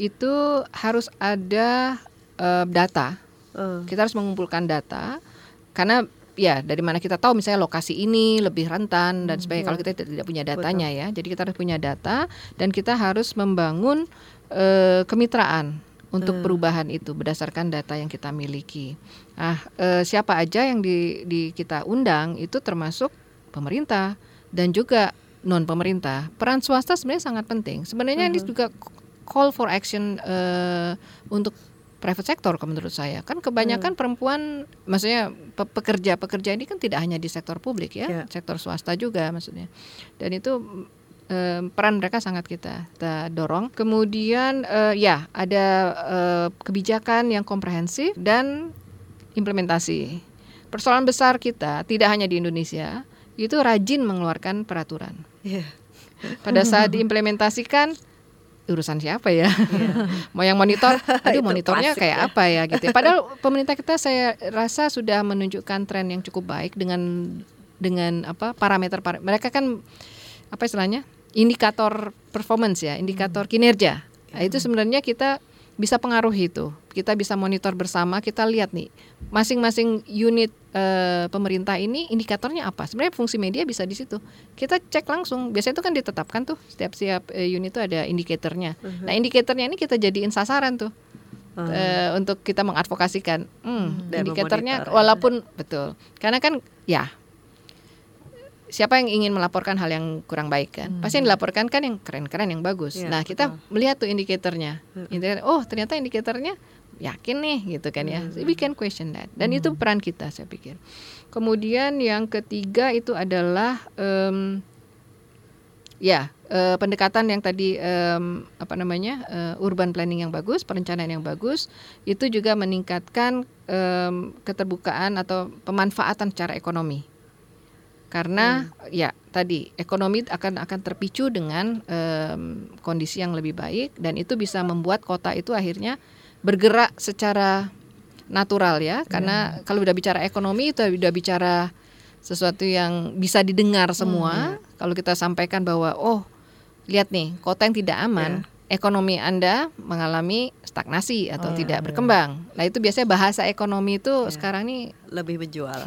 Itu harus ada eh, data Eh, kita harus mengumpulkan data karena ya dari mana kita tahu misalnya lokasi ini lebih rentan dan sebagainya kalau kita tidak, punya datanya ya jadi kita harus punya data dan kita harus membangun eh, kemitraan untuk perubahan itu berdasarkan data yang kita miliki. Nah, eh, siapa aja yang di, di kita undang itu termasuk pemerintah dan juga non pemerintah. Peran swasta sebenarnya sangat penting. Sebenarnya ini juga call for action eh, untuk private sector kalau menurut saya. Kan kebanyakan perempuan maksudnya pe- pekerja-pekerja ini kan tidak hanya di sektor publik ya Ya. sektor swasta juga maksudnya. Dan itu eh, peran mereka sangat kita, kita dorong. Kemudian eh, ya ada eh, kebijakan yang komprehensif dan implementasi. Persoalan besar kita tidak hanya di Indonesia itu rajin mengeluarkan peraturan. Iya. pada saat diimplementasikan urusan siapa ya? Mau yang monitor? Aduh monitornya kayak ya. apa ya gitu ya. padahal pemerintah kita saya rasa sudah menunjukkan tren yang cukup baik dengan dengan apa parameter para- mereka kan apa istilahnya? Indikator performance ya indikator kinerja. Nah, itu sebenarnya kita bisa pengaruhi itu. Kita bisa monitor bersama, kita lihat nih masing-masing unit e, pemerintah ini indikatornya apa. Sebenarnya fungsi media bisa di situ. Kita cek langsung. Biasanya itu kan ditetapkan tuh setiap setiap e, unit itu ada indikatornya. Uh -huh. Nah, indikatornya ini kita jadiin sasaran tuh. Uh. Untuk kita mengadvokasikan, hmm, indikatornya walaupun betul, karena kan ya siapa yang ingin melaporkan hal yang kurang baik kan? Hmm. Pasti yang dilaporkan kan yang keren-keren yang bagus. Ya, nah, kita betul. melihat tuh indikatornya. Hmm. oh, ternyata indikatornya yakin nih gitu kan ya. Hmm. We can question that. Dan hmm. itu peran kita saya pikir. Kemudian yang ketiga itu adalah um, ya uh, pendekatan yang tadi um, apa namanya uh, urban planning yang bagus, perencanaan yang bagus itu juga meningkatkan um, keterbukaan atau pemanfaatan secara ekonomi karena hmm. ya tadi ekonomi akan akan terpicu dengan um, kondisi yang lebih baik dan itu bisa membuat kota itu akhirnya bergerak secara natural ya karena hmm. kalau udah bicara ekonomi itu udah bicara sesuatu yang bisa didengar semua hmm. kalau kita sampaikan bahwa oh lihat nih kota yang tidak aman yeah ekonomi Anda mengalami stagnasi atau oh, tidak ya. berkembang. Nah, itu biasanya bahasa ekonomi itu ya. sekarang ini lebih menjual.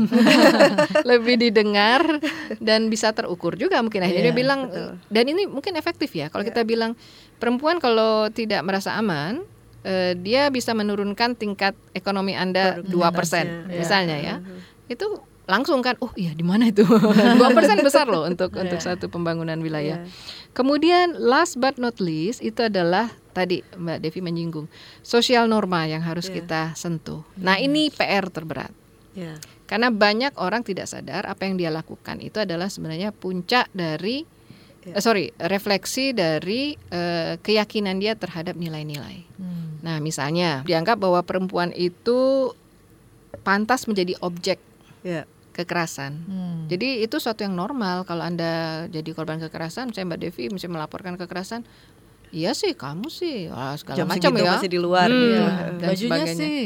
lebih didengar dan bisa terukur juga mungkin akhirnya ya, dia bilang betul. dan ini mungkin efektif ya. Kalau ya. kita bilang perempuan kalau tidak merasa aman, eh, dia bisa menurunkan tingkat ekonomi Anda dua persen misalnya ya. Uh-huh. Itu langsung kan oh iya di mana itu dua persen besar loh untuk yeah. untuk satu pembangunan wilayah yeah. kemudian last but not least itu adalah tadi mbak Devi menyinggung sosial norma yang harus yeah. kita sentuh nah ini PR terberat yeah. karena banyak orang tidak sadar apa yang dia lakukan itu adalah sebenarnya puncak dari yeah. uh, sorry refleksi dari uh, keyakinan dia terhadap nilai-nilai hmm. nah misalnya dianggap bahwa perempuan itu pantas menjadi objek yeah kekerasan. Hmm. Jadi itu suatu yang normal kalau anda jadi korban kekerasan, misalnya Mbak Devi misalnya melaporkan kekerasan, Iya sih, kamu sih Wah, segala Jam macam ya. masih di luar hmm, gitu. Dan Bajunya sebagainya. sih.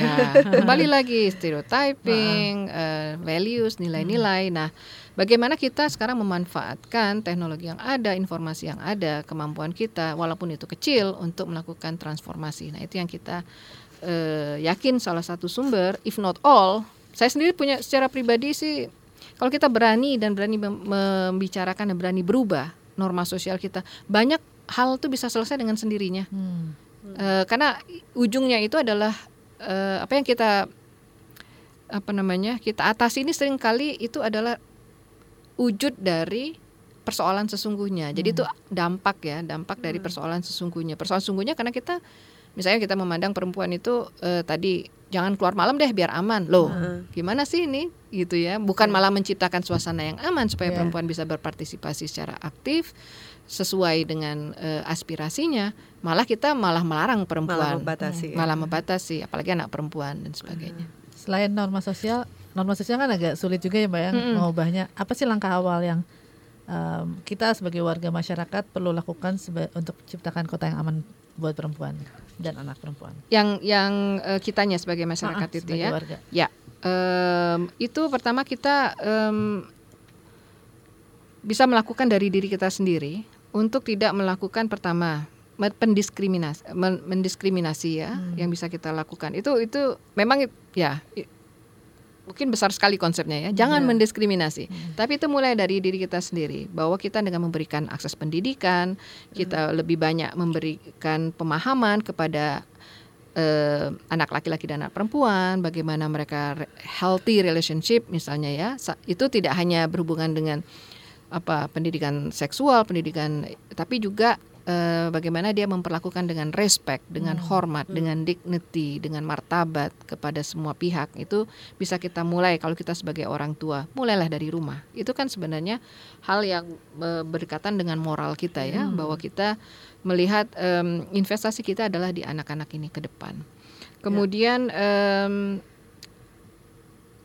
ya, kembali lagi stereotyping, uh, values, nilai-nilai. Hmm. Nah, bagaimana kita sekarang memanfaatkan teknologi yang ada, informasi yang ada, kemampuan kita walaupun itu kecil untuk melakukan transformasi. Nah, itu yang kita uh, yakin salah satu sumber if not all saya sendiri punya secara pribadi sih kalau kita berani dan berani membicarakan dan berani berubah norma sosial kita banyak hal tuh bisa selesai dengan sendirinya hmm. e, karena ujungnya itu adalah e, apa yang kita apa namanya kita atasi ini sering kali itu adalah wujud dari persoalan sesungguhnya jadi hmm. itu dampak ya dampak dari hmm. persoalan sesungguhnya persoalan sesungguhnya karena kita misalnya kita memandang perempuan itu e, tadi jangan keluar malam deh biar aman. Loh uh. gimana sih ini? Gitu ya. Bukan malah menciptakan suasana yang aman supaya yeah. perempuan bisa berpartisipasi secara aktif sesuai dengan uh, aspirasinya. Malah kita malah melarang perempuan. Malah membatasi, hmm. malah membatasi apalagi anak perempuan dan sebagainya. Selain norma sosial norma sosial kan agak sulit juga ya mbak yang -hmm. mengubahnya. Apa sih langkah awal yang um, kita sebagai warga masyarakat perlu lakukan untuk menciptakan kota yang aman buat perempuan dan anak perempuan. Yang yang uh, kitanya sebagai masyarakat ah, itu sebagai ya. Warga. Ya. Um, itu pertama kita um, bisa melakukan dari diri kita sendiri untuk tidak melakukan pertama pendiskriminasi mendiskriminasi ya hmm. yang bisa kita lakukan itu itu memang ya mungkin besar sekali konsepnya ya. Jangan yeah. mendiskriminasi. Hmm. Tapi itu mulai dari diri kita sendiri bahwa kita dengan memberikan akses pendidikan, kita hmm. lebih banyak memberikan pemahaman kepada uh, anak laki-laki dan anak perempuan, bagaimana mereka healthy relationship misalnya ya. Itu tidak hanya berhubungan dengan apa pendidikan seksual, pendidikan tapi juga uh, bagaimana dia memperlakukan dengan respect, dengan hmm. hormat, hmm. dengan dignity, dengan martabat kepada semua pihak itu bisa kita mulai kalau kita sebagai orang tua mulailah dari rumah. Itu kan sebenarnya hal yang uh, berdekatan dengan moral kita ya hmm. bahwa kita melihat um, investasi kita adalah di anak-anak ini ke depan. Kemudian ya. Um,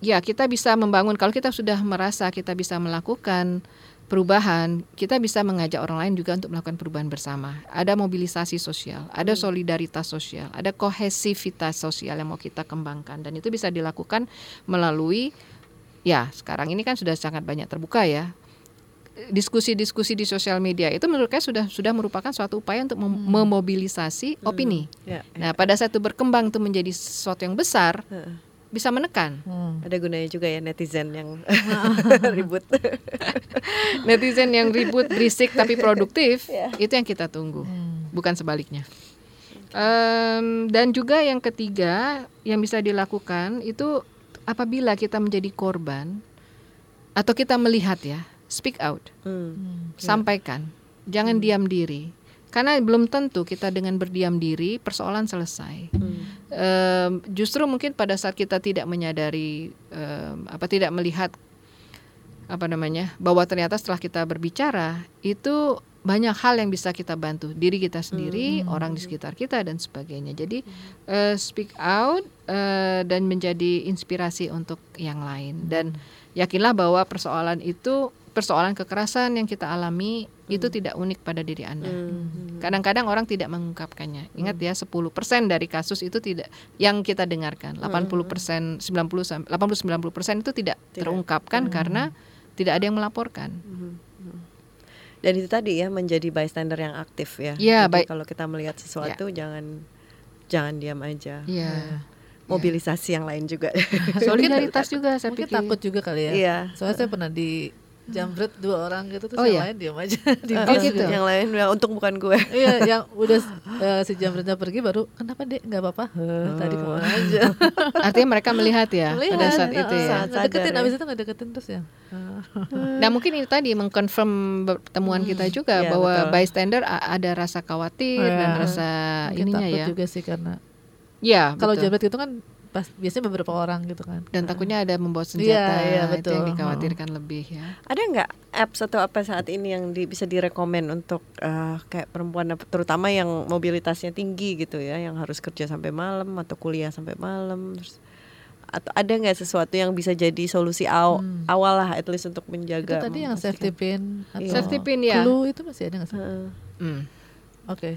ya kita bisa membangun kalau kita sudah merasa kita bisa melakukan perubahan, kita bisa mengajak orang lain juga untuk melakukan perubahan bersama. Ada mobilisasi sosial, ada hmm. solidaritas sosial, ada kohesivitas sosial yang mau kita kembangkan dan itu bisa dilakukan melalui ya sekarang ini kan sudah sangat banyak terbuka ya diskusi-diskusi di sosial media itu menurut saya sudah sudah merupakan suatu upaya untuk mem- Hmm. memobilisasi opini. Ya, Nah, pada saat itu berkembang itu menjadi sesuatu yang besar. Bisa menekan. Hmm. Ada gunanya juga ya netizen yang ribut. Netizen yang ribut, berisik tapi produktif, Ya. itu yang kita tunggu, Hmm. bukan sebaliknya. Em, dan juga yang ketiga yang bisa dilakukan itu apabila kita menjadi korban atau kita melihat ya, speak out, Hmm. Hmm. sampaikan, jangan diam diri. Karena belum tentu kita dengan berdiam diri persoalan selesai. Hmm. Em, justru mungkin pada saat kita tidak menyadari em, apa tidak melihat apa namanya bahwa ternyata setelah kita berbicara itu banyak hal yang bisa kita bantu. Diri kita sendiri orang di sekitar kita dan sebagainya. Jadi eh, speak out eh, dan menjadi inspirasi untuk yang lain. Dan yakinlah bahwa persoalan itu persoalan kekerasan yang kita alami itu tidak unik pada diri anda Hmm. Kadang-kadang orang tidak mengungkapkannya. Ingat ya, 10% dari kasus itu tidak yang kita dengarkan. 80%, 90 sam- 80 90% itu tidak, terungkapkan karena tidak ada yang melaporkan. Hmm. Dan itu tadi ya menjadi bystander yang aktif ya. Iya, Jadi baik. kalau kita melihat sesuatu jangan jangan diam aja. Iya. Mobilisasi yang lain juga. Solidaritas juga saya Mungkin pikir. takut juga kali ya. Iya. Soalnya saya pernah di jambret dua orang gitu terus Oh, yang iya? lain diam aja di Oh, gitu. yang lain bilang untung bukan gue. Iya, yang udah eh, si jambretnya pergi baru kenapa dek nggak apa-apa? Heh, Tadi ke mana aja? Artinya mereka melihat ya pada Melihat, saat itu eh, ya. Saat deketin, ya. abis itu nggak deketin terus ya. Nah mungkin ini tadi mengkonfirm pertemuan kita juga Iya, bahwa betul. bystander ada rasa khawatir dan Iya. rasa mungkin ininya takut ya. juga sih karena Ya kalau jambret itu kan pas biasanya beberapa orang gitu kan. dan takutnya ada membawa senjata Iya, iya, itu betul. yang dikhawatirkan lebih ya. Ada nggak apps atau apa saat ini yang di- bisa direkomend untuk eh, kayak perempuan terutama yang mobilitasnya tinggi gitu ya, yang harus kerja sampai malam atau kuliah sampai malam, terus atau ada nggak sesuatu yang bisa jadi solusi aw- Hmm. awal lah, at least untuk Itu menjaga. tadi yang safety pin atau Safety pin, ya. clue itu masih ada nggak sih? Heeh. Hmm. Oke.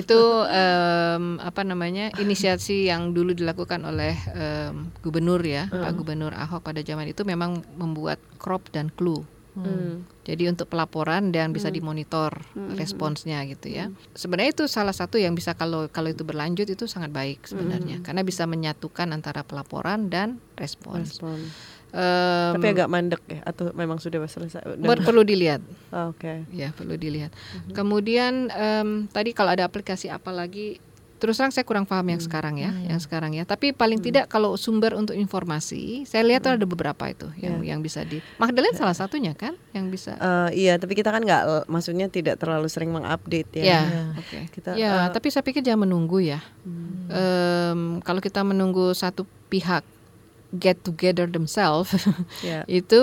itu em, apa namanya inisiasi yang dulu dilakukan oleh em, gubernur ya Pak Gubernur Ahok pada zaman itu memang membuat crop dan clue. Hmm. jadi untuk pelaporan dan bisa dimonitor responsnya gitu ya. Sebenarnya itu salah satu yang bisa kalau kalau itu berlanjut itu sangat baik sebenarnya. Karena bisa menyatukan antara pelaporan dan respons. Respon. Em, Tapi agak mandek ya, atau memang sudah selesai? Ber- perlu dilihat Oh, Oke. Ya perlu dilihat. Kemudian em, tadi kalau ada aplikasi apa lagi, terus terang saya kurang paham yang sekarang ya, yang sekarang ya. Tapi paling tidak kalau sumber untuk informasi, saya lihat tuh ada beberapa itu yang yang bisa di. Magdalene salah satunya kan, yang bisa. Eh, iya, tapi kita kan nggak, maksudnya tidak terlalu sering mengupdate ya. Ya, Ya. oke. Kita, Ya, eh, tapi saya pikir jangan menunggu ya. Em, kalau kita menunggu satu pihak get together themselves, ya. itu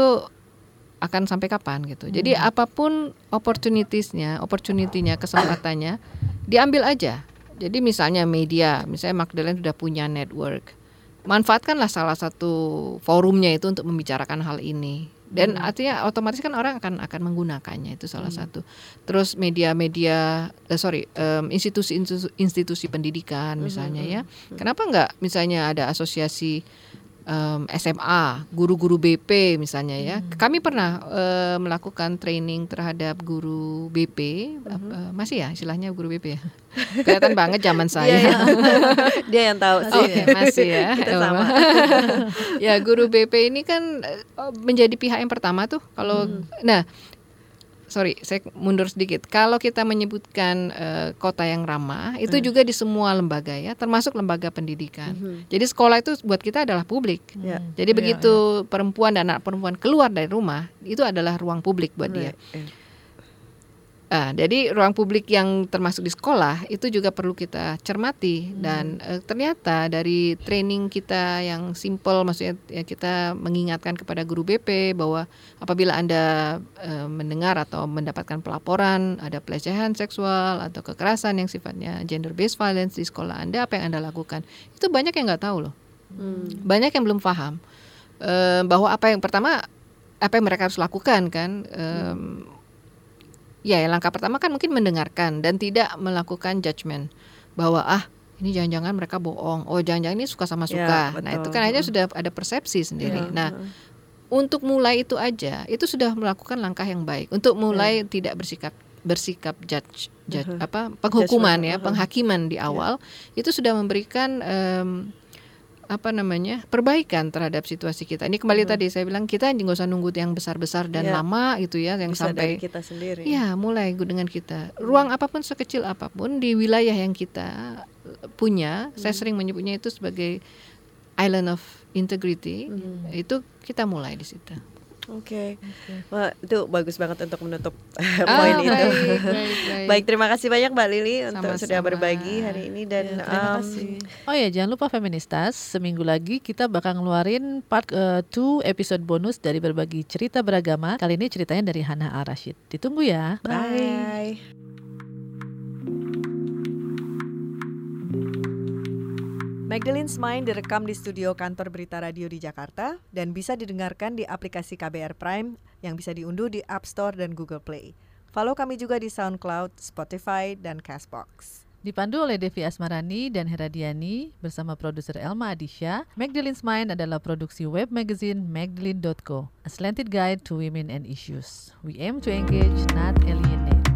akan sampai kapan gitu. Jadi apa pun opportunitiesnya, opportunity-nya, kesempatannya diambil aja. Jadi misalnya media, misalnya Magdalene sudah punya network, manfaatkanlah salah satu forumnya itu untuk membicarakan hal ini. Dan artinya otomatis kan orang akan akan menggunakannya itu salah satu. Terus media-media, eh, sorry, institusi-institusi institusi pendidikan misalnya ya. Kenapa nggak misalnya ada asosiasi em, SMA, guru-guru BP misalnya ya. Kami pernah eh, melakukan training terhadap guru BP, eh, masih ya istilahnya guru BP ya. Kelihatan banget zaman saya. Iya, iya. Dia yang tahu sih. Oke, masih ya. Kita Ya, sama. ya, guru BP ini kan eh, menjadi pihak yang pertama tuh kalau nah sorry, saya mundur sedikit. Kalau kita menyebutkan eh, kota yang ramah, itu juga di semua lembaga ya, termasuk lembaga pendidikan. Jadi sekolah itu buat kita adalah publik. Ya. Jadi begitu perempuan dan anak perempuan keluar dari rumah, itu adalah ruang publik buat dia. Iya. Ah, jadi ruang publik yang termasuk di sekolah itu juga perlu kita cermati dan eh, ternyata dari training kita yang simple maksudnya ya kita mengingatkan kepada guru BP bahwa apabila Anda eh, mendengar atau mendapatkan pelaporan ada pelecehan seksual atau kekerasan yang sifatnya gender based violence di sekolah Anda apa yang Anda lakukan? Itu banyak yang nggak tahu loh. Hmm. Banyak yang belum paham eh, bahwa apa yang pertama apa yang mereka harus lakukan kan em, ya langkah pertama kan mungkin mendengarkan dan tidak melakukan judgement bahwa ah ini jangan-jangan mereka bohong. Oh jangan-jangan ini suka sama Ya, suka. Nah betul. itu kan akhirnya sudah ada persepsi sendiri. Ya, nah untuk mulai itu aja itu sudah melakukan langkah yang baik. Untuk mulai tidak bersikap bersikap judge, judge Uh-huh. apa penghukuman Judgment, ya uh-huh. penghakiman di awal itu sudah memberikan em, apa namanya perbaikan terhadap situasi kita ini kembali tadi saya bilang kita nggak usah nunggu yang besar besar dan Ya. lama gitu ya yang Bisa dari sampai kita sendiri. Ya, mulai dengan kita. Ruang apa pun sekecil apa pun di wilayah yang kita punya, saya sering menyebutnya itu sebagai island of integrity. Itu kita mulai di situ. Oke. Wah, itu bagus banget untuk menutup Ah, poin itu. baik, baik, baik. Terima kasih banyak Mbak Lili untuk Sama-sama. sudah berbagi hari ini dan Ya, terima um, kasih. Oh ya, jangan lupa feministas, seminggu lagi kita bakal ngeluarin part 2 episode bonus dari berbagi cerita beragama. Kali ini ceritanya dari Hana Arashid. Ditunggu ya. bye. Magdalene's Mind direkam di studio kantor Berita Radio di Jakarta dan bisa didengarkan di aplikasi KBR Prime yang bisa diunduh di App Store dan Google Play. Follow kami juga di SoundCloud, Spotify, dan Castbox. Dipandu oleh Devi Asmarani dan Heradiani bersama produser Elma Adisha, Magdalene's Mind adalah produksi web magazine magdalene.co, a slanted guide to women and issues. We aim to engage, not alienate.